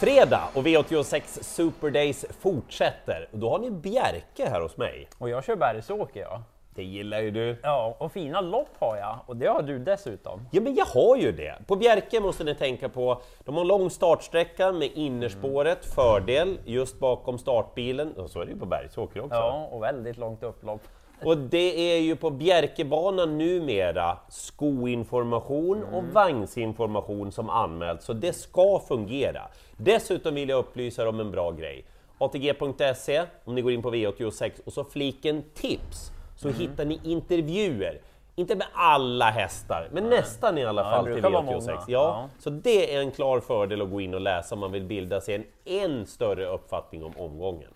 Fredag och V86 Super Days fortsätter. Då har ni Bjerke här hos mig. Och jag kör Bergsåker ja. Det gillar ju du. Ja, och fina lopp har jag. Och det har du dessutom. Ja, men jag har ju det. På Bjerke måste ni tänka på, de har lång startsträcka med innerspåret, fördel just bakom startbilen. Och så är det ju på Bergsåker också. Ja, och väldigt långt upplopp. Och det är ju på Bjerkebanan numera skoinformation och vagnsinformation som anmäls, så det ska fungera. Dessutom vill jag upplysa er om en bra grej. ATG.se, om ni går in på V86 och så fliken tips, så hittar ni intervjuer. Inte med alla hästar, men nästan i alla Ja, fall till brukar vara V86. många. Ja, Ja. Så det är en klar fördel att gå in och läsa om man vill bilda sig en än större uppfattning om omgången.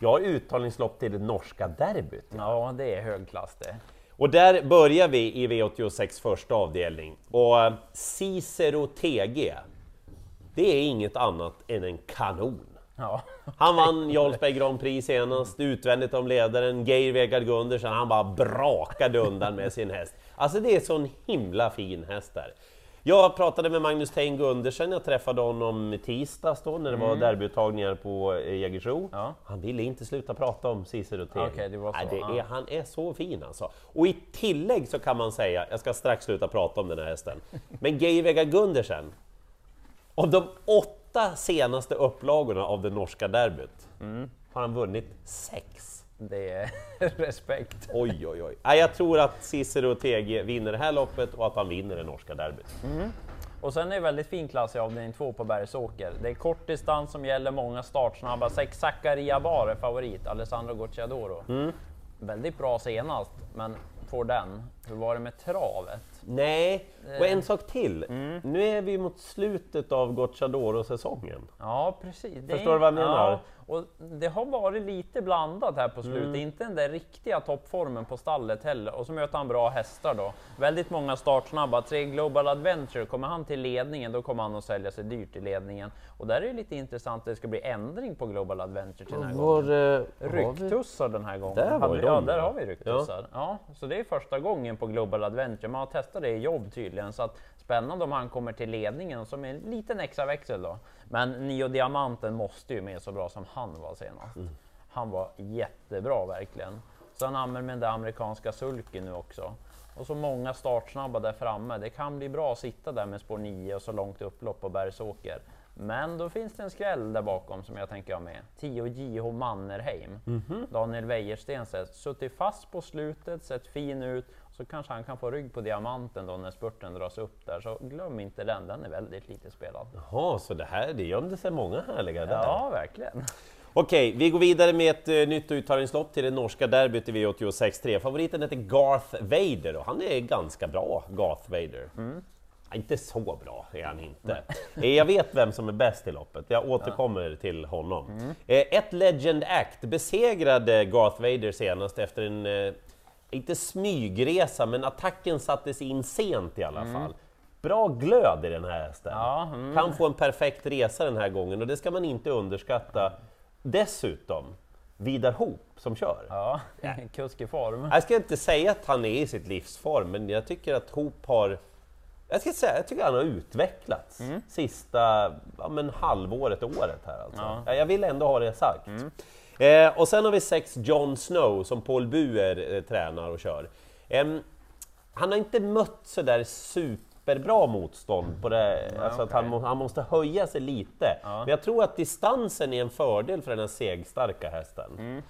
Jag har uttalningslopp till det norska derbyt. Ja, det är hög klass det. Och där börjar vi i V86 första avdelning. Och eh, Cicero TG, det är inget annat än en kanon. Ja, Han vann Jarlsberg Grand Prix senast, utvändigt om ledaren Geir Vegard Gundersen, han bara brakade undan med sin häst. Alltså det är sån himla fin häst där. Jag pratade med Magnus Tein Gundersen, jag träffade honom i tisdags då när det var derbyuttagningar på eh, Jägersro. Ja. Han ville inte sluta prata om Cicero TG. Okej, det Nej, det är, han är så fin alltså. Och i tillägg så kan man säga, jag ska strax sluta prata om den här hästen, men Geir Vegard Gundersen, av de åtta senaste upplagorna av det norska derbyt har han vunnit sex. Det är respekt. Oj, oj, oj. Nej, jag tror att Cicero TG vinner det här loppet och att han vinner det norska derbyt. Och sen är det väldigt fin klass i avdelning 2 på Bergsåker. Det är kort distans som gäller, många startsnabba. Sex Zakaria Bar är favorit, Alessandro Gocciadoro. Väldigt bra senast, men får den. Hur var det med travet? Nej, och en sak till. Nu är vi mot slutet av Gocciadoro-säsongen. Ja, precis. Det Förstår du vad jag menar? Ja, och det har varit lite blandat här på slutet. Mm. Inte den där riktiga toppformen på stallet heller. Och så möter han bra hästar då. Väldigt många startsnabba. Tre Global Adventure, kommer han till ledningen då kommer han att sälja sig dyrt i ledningen. Och där är det lite intressant att det ska bli ändring på Global Adventure till den här gången. eh, Ryktussar den här gången. Där var ju ja, de, där ja. har vi ryktussar. Ja. så det är första gången på Global Adventure. Man har testat det i jobb tydligen. Så att spännande om han kommer till ledningen som är en liten extra växel då. Men Nio Diamanten måste ju med så bra som han var senast. Mm. Han var jättebra verkligen. Han använder med den amerikanska sulken nu också. Och så många startsnabba där framme. Det kan bli bra att sitta där med spår 9 och så långt upplopp på Bergsåker. Men då finns det en skräll där bakom som jag tänker ha med. 10 JH Mannerheim. Daniel Wäjersten suttit fast på slutet, sett fin ut. Så kanske han kan få rygg på diamanten då när spurten dras upp där. Så glöm inte den, den är väldigt lite spelad. Jaha, så det här det gömde sig många härliga där. Ja, verkligen. Okej, vi går vidare med ett uh, nytt uttagningslopp till det norska derbyt i V86 3. Favoriten heter Garth Vader och han är ganska bra, Garth Vader. Ja, inte så bra är han inte. Eh, Jag vet vem som är bäst i loppet, jag återkommer till honom. Eh, Ett Legend Act besegrade Garth Vader senast efter en, eh, inte smygresa, men attacken sattes in sent i alla fall. Bra glöd i den här hästen. Ja, mm. Kan få en perfekt resa den här gången och det ska man inte underskatta. Dessutom, Vidar Hoop som kör. Ja, kusk i form. Jag ska inte säga att han är i sitt livsform, men jag tycker att Hoop har... Jag ska säga, jag tycker han har utvecklats sista ja, men halvåret, året här alltså. Ja. Ja, Jag vill ändå ha det sagt. Eh, och sen har vi sex Jon Snow som Paul Buer eh, tränar och kör. Em, han har inte mött sådär superbra motstånd på det, alltså att han, han måste höja sig lite. Men jag tror att distansen är en fördel för den här segstarka hästen.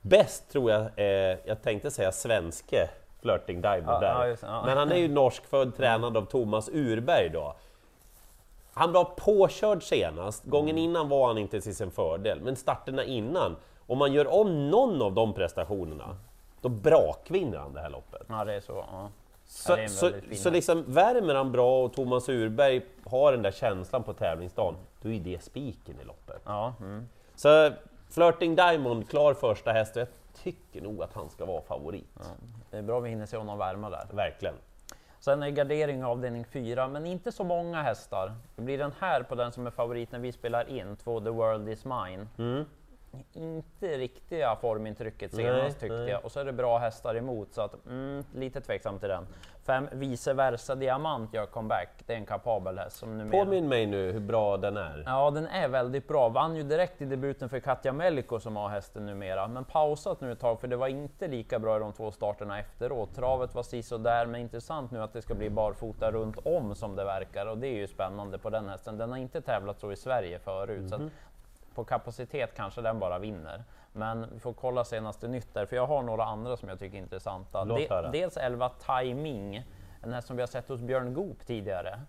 Bäst tror jag, eh, jag tänkte säga svenske Flirting Diamond Ja, där. ja, just ja. Men han är ju norskfödd, tränad av Thomas Urberg då. Han var påkörd senast, gången Mm. innan var han inte till sin fördel, men starterna innan, om man gör om någon av de prestationerna, då brakvinner han det här loppet. Ja, det är så. Ja. Ja, Så, en så, så liksom värmer han bra och Thomas Urberg har den där känslan på tävlingsdagen, då är det spiken i loppet. Ja, mm. Så Flirting Diamond, klar första häst jag tycker nog att han ska vara favorit. ja. Det är bra vi hinner se honom värma där. Verkligen. Sen är gardering avdelning 4, men inte så många hästar. Det blir den här på den som är favorit när vi spelar in, två The World Is Mine. Mm inte riktiga formintrycket senast tyckte nej. jag. Och så är det bra hästar emot, så att mm, lite tveksam till den. Fem vice versa diamant gör comeback. Det är en kapabel häst som numera... Påminn mig nu hur bra den är. Ja, den är väldigt bra. Vann ju direkt i debuten för Katja Melko som har hästen numera, men pausat nu ett tag för det var inte lika bra i de två starterna efteråt. Travet var där, men intressant nu att det ska bli barfota runt om som det verkar och det är ju spännande på den hästen. Den har inte tävlat så i Sverige förut, så att på kapacitet kanske den bara vinner. Men vi får kolla senaste nytt där, för jag har några andra som jag tycker är intressanta. Höra. dels 11 Timing, en häst som vi har sett hos Björn Goop tidigare.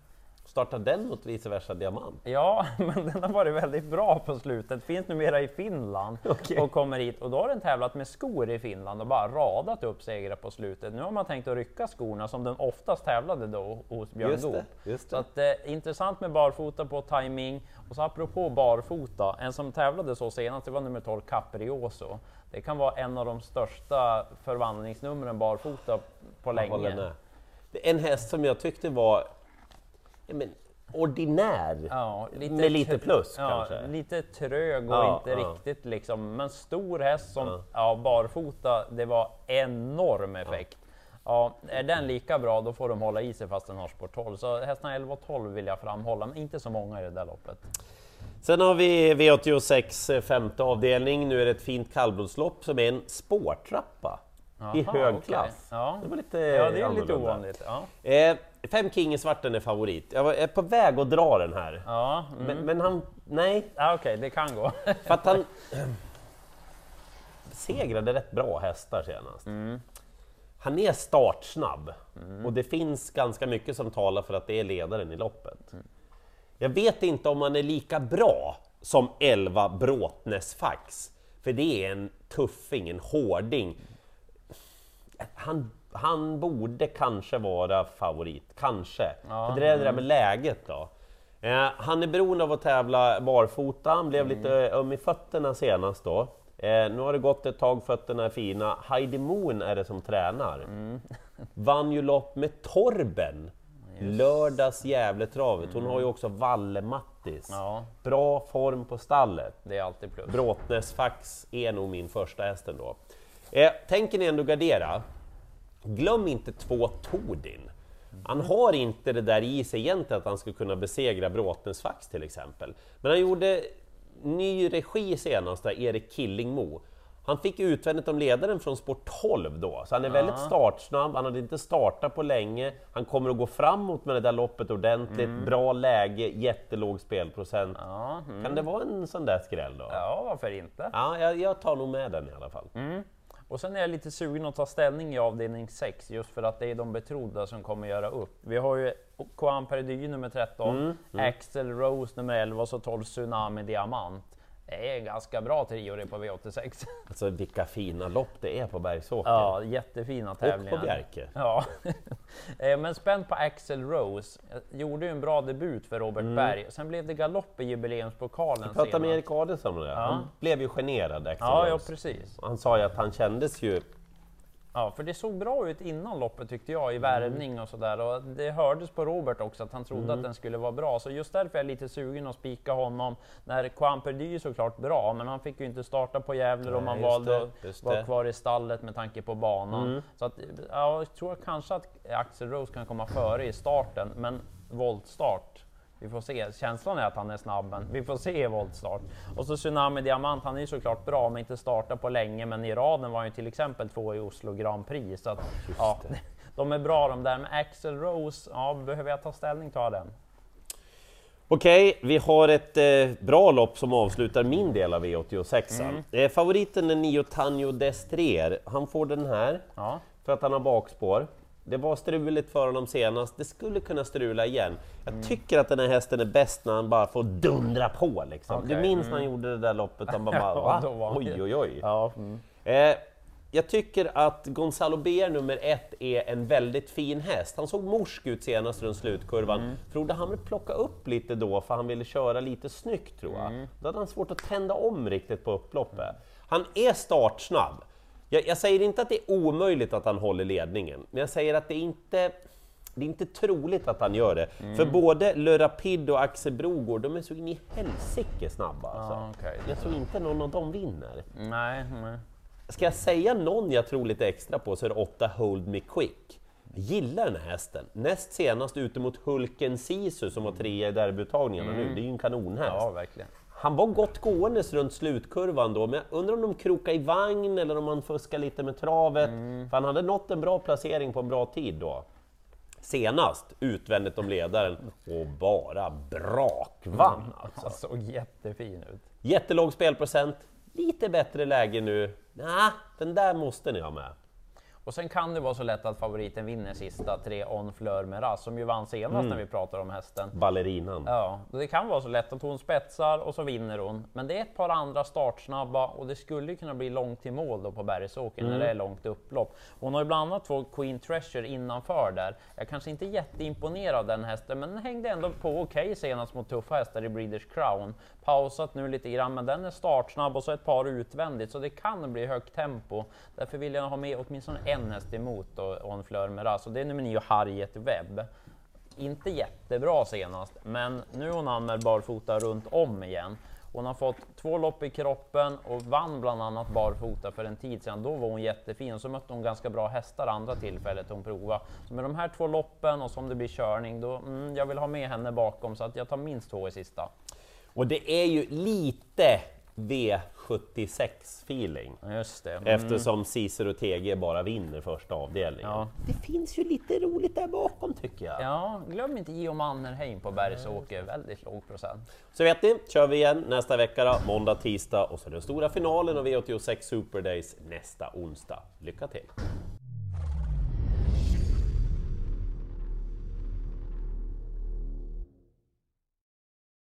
Startar den mot vice versa diamant? Ja, men den har varit väldigt bra på slutet. Finns numera i Finland Okej. och kommer hit. Och då har den tävlat med skor i Finland och bara radat upp segrar på slutet. Nu har man tänkt att rycka skorna som den oftast tävlade då hos Björn Just det, just Så det. att, eh, intressant med barfota på timing. Och så apropå barfota, en som tävlade så senast, det var nummer 12 Caprioso. Det kan vara en av de största förvandlingsnumren barfota på Jag länge. en häst som jag tyckte var men, ordinär. Ja, Med lite plus ja, kanske? Lite trög och Ja, inte riktigt liksom, men stor häst som Ja. barfota, det var enorm effekt. Ja. är den lika bra då får de hålla i sig fast den har sport 12. Så hästarna 11 och 12 vill jag framhålla, men inte så många i det där loppet. Sen har vi V86 eh, femte avdelning. Nu är det ett fint kallblodslopp som är en spårtrappa i Jaha, hög okej. klass. Ja. Det var lite Ja, det är lite annorlunda. ovanligt. Ja, Eh, fem King i svarten är favorit. Jag var- är på väg att dra den här. ja, mm. Men, men han, nej, ja okej, det kan gå. för att han segrade rätt bra hästar senast. Mm. Han är startsnabb och det finns ganska mycket som talar för att det är ledaren i loppet. Mm. Jag vet inte om han är lika bra som 11 Bråtnäs Fax, för det är en tuffing, en hårding. Han, han borde kanske vara favorit, kanske. Ja, det är det där med läget då. Eh, han är beroende av att tävla barfota, han blev lite öm i fötterna senast då. Eh, nu har det gått ett tag, fötterna är fina. Heidi Moon är det som tränar. Vann ju lopp med Torben. Lördags Gävletravet. Hon har ju också Valle-Mattis. Ja, Bra form på stallet. det är alltid plus. Bråtnäs Fax är nog min första häst ändå. Eh, tänker ni ändå gardera? Glöm inte två Tordin. Han har inte det där i sig egentligen att han ska kunna besegra Bråtnäs Fax till exempel. Men han gjorde ny regi senast, där, Erik Killingmo. Han fick utvändigt om ledaren från sport 12 då, så han är väldigt startsnabb, han hade inte startat på länge, han kommer att gå framåt med det där loppet ordentligt, bra läge, jättelåg spelprocent. Ja, mm. Kan det vara en sån där skräll då? ja, varför inte? Ja, jag, jag tar nog med den i alla fall. Och sen är jag lite sugen att ta ställning i avdelning 6 just för att det är de betrodda som kommer göra upp. Vi har ju Koan Perdy nummer 13, Axel Rose nummer 11 och så 12 Tsunami Diamant. Det är ganska bra trio det på V86. Alltså vilka fina lopp det är på Bergsåker. Ja, jättefina och tävlingar. på Bjerke. Ja, Eh, men spänd på Axel Rose. Jag Gjorde ju en bra debut för Robert Berg. Sen blev det galopp i jubileumspokalen Jag pratade med. Erik Adelsson om det. Han blev ju generad Axel Ja, ja, Rose. precis. Han sa ju att han kändes ju... Ja, för det såg bra ut innan loppet tyckte jag, i värvning och sådär. Och det hördes på Robert också att han trodde Mm. att den skulle vara bra. Så just därför är jag lite sugen att spika honom. När Juan Perdy är såklart bra, men han fick ju inte starta på Gävle och man valde det, att vara. Mm. kvar i stallet med tanke på banan. Så att, ja, jag tror kanske att Axel Rose kan komma före i starten, men voltstart. Vi får se. Känslan är att han är snabb, men vi får se i voltstart. Och så Tsunami Diamant, han är ju såklart bra, men inte startat på länge. Men i raden var han ju till exempel två i Oslo Grand Prix. Så att, ja, de är bra de där. Men Axel Rose, ja, behöver jag ta ställning ta den? Okej, vi har ett eh, bra lopp som avslutar min del av V86. Mm. Eh, favoriten är Nio Tanjo Destrier. Han får den här Ja, för att han har bakspår. Det var struligt för honom senast, det skulle kunna strula igen. Jag tycker att den här hästen är bäst när han bara får dundra på liksom. Du Okej, minns när han gjorde det där loppet, han bara, Ja, va? han Oj oj oj. ja. Mm. Eh, jag tycker att Gonzalo Ber nummer ett är en väldigt fin häst. Han såg morsk ut senast runt slutkurvan. Mm. Frode Hamre plocka upp lite då för han ville köra lite snyggt tror jag. Mm. Då hade han svårt att tända om riktigt på upploppet. Han är startsnabb. Jag, jag säger inte att det är omöjligt att han håller ledningen, men jag säger att det är inte det är inte troligt att han gör det. För både Le Rapide och Axel Brogård, de är så in i helsike snabba. Alltså. Ja, okej. Jag tror inte någon av dem vinner. Nej, nej. Ska jag säga någon jag tror lite extra på så är det 8 Hold Me Quick. Jag gillar den här hästen. Näst senast ute mot Hulken Sisu som var trea i derbyuttagningarna nu, det är ju en kanonhäst. Ja, verkligen. Han var gott gåendes runt slutkurvan då, men jag undrar om de krokar i vagn eller om han fuskar lite med travet. För han hade nått en bra placering på en bra tid då. Senast utvändigt om ledaren och bara brakvann alltså. Han såg jättefin ut. Jättelåg spelprocent, lite bättre läge nu. Nej, den där måste ni ha med. Och sen kan det vara så lätt att favoriten vinner sista tre On Fleur Meras, som ju vann senast när vi pratade om hästen. Ballerinan. Ja, det kan vara så lätt att hon spetsar och så vinner hon. Men det är ett par andra startsnabba och det skulle ju kunna bli långt till mål då på Bergsåker när det är långt upplopp. Hon har ju bland annat två Queen Treasure innanför där. Jag kanske inte är jätteimponerad av den hästen, men den hängde ändå på okej senast mot tuffa hästar i Breeders Crown. Pausat nu lite grann, men den är startsnabb och så ett par utvändigt, så det kan bli högt tempo. Därför vill jag ha med åtminstone en en häst emot och, och en flör med rast. och det är nummer 9 Harriet Webb inte jättebra senast, men nu är hon anmäld barfota runt om igen. Hon har fått två lopp i kroppen och vann bland annat barfota för en tid sedan. Då var hon jättefin och så mötte hon ganska bra hästar andra tillfället hon provade. Så med de här två loppen och som det blir körning, då mm, jag vill ha med henne bakom så att jag tar minst två i sista. Och det är ju lite V76-feeling. Just det. Mm. Eftersom Cicero och TG bara vinner första avdelningen. Ja. Det finns ju lite roligt där bakom tycker jag. Ja, glöm inte Geo Mannerheim på Bergsåker, väldigt låg procent. Så vet ni, kör vi igen nästa vecka då, måndag, tisdag och så den stora finalen av V86 Super Days nästa onsdag. Lycka till!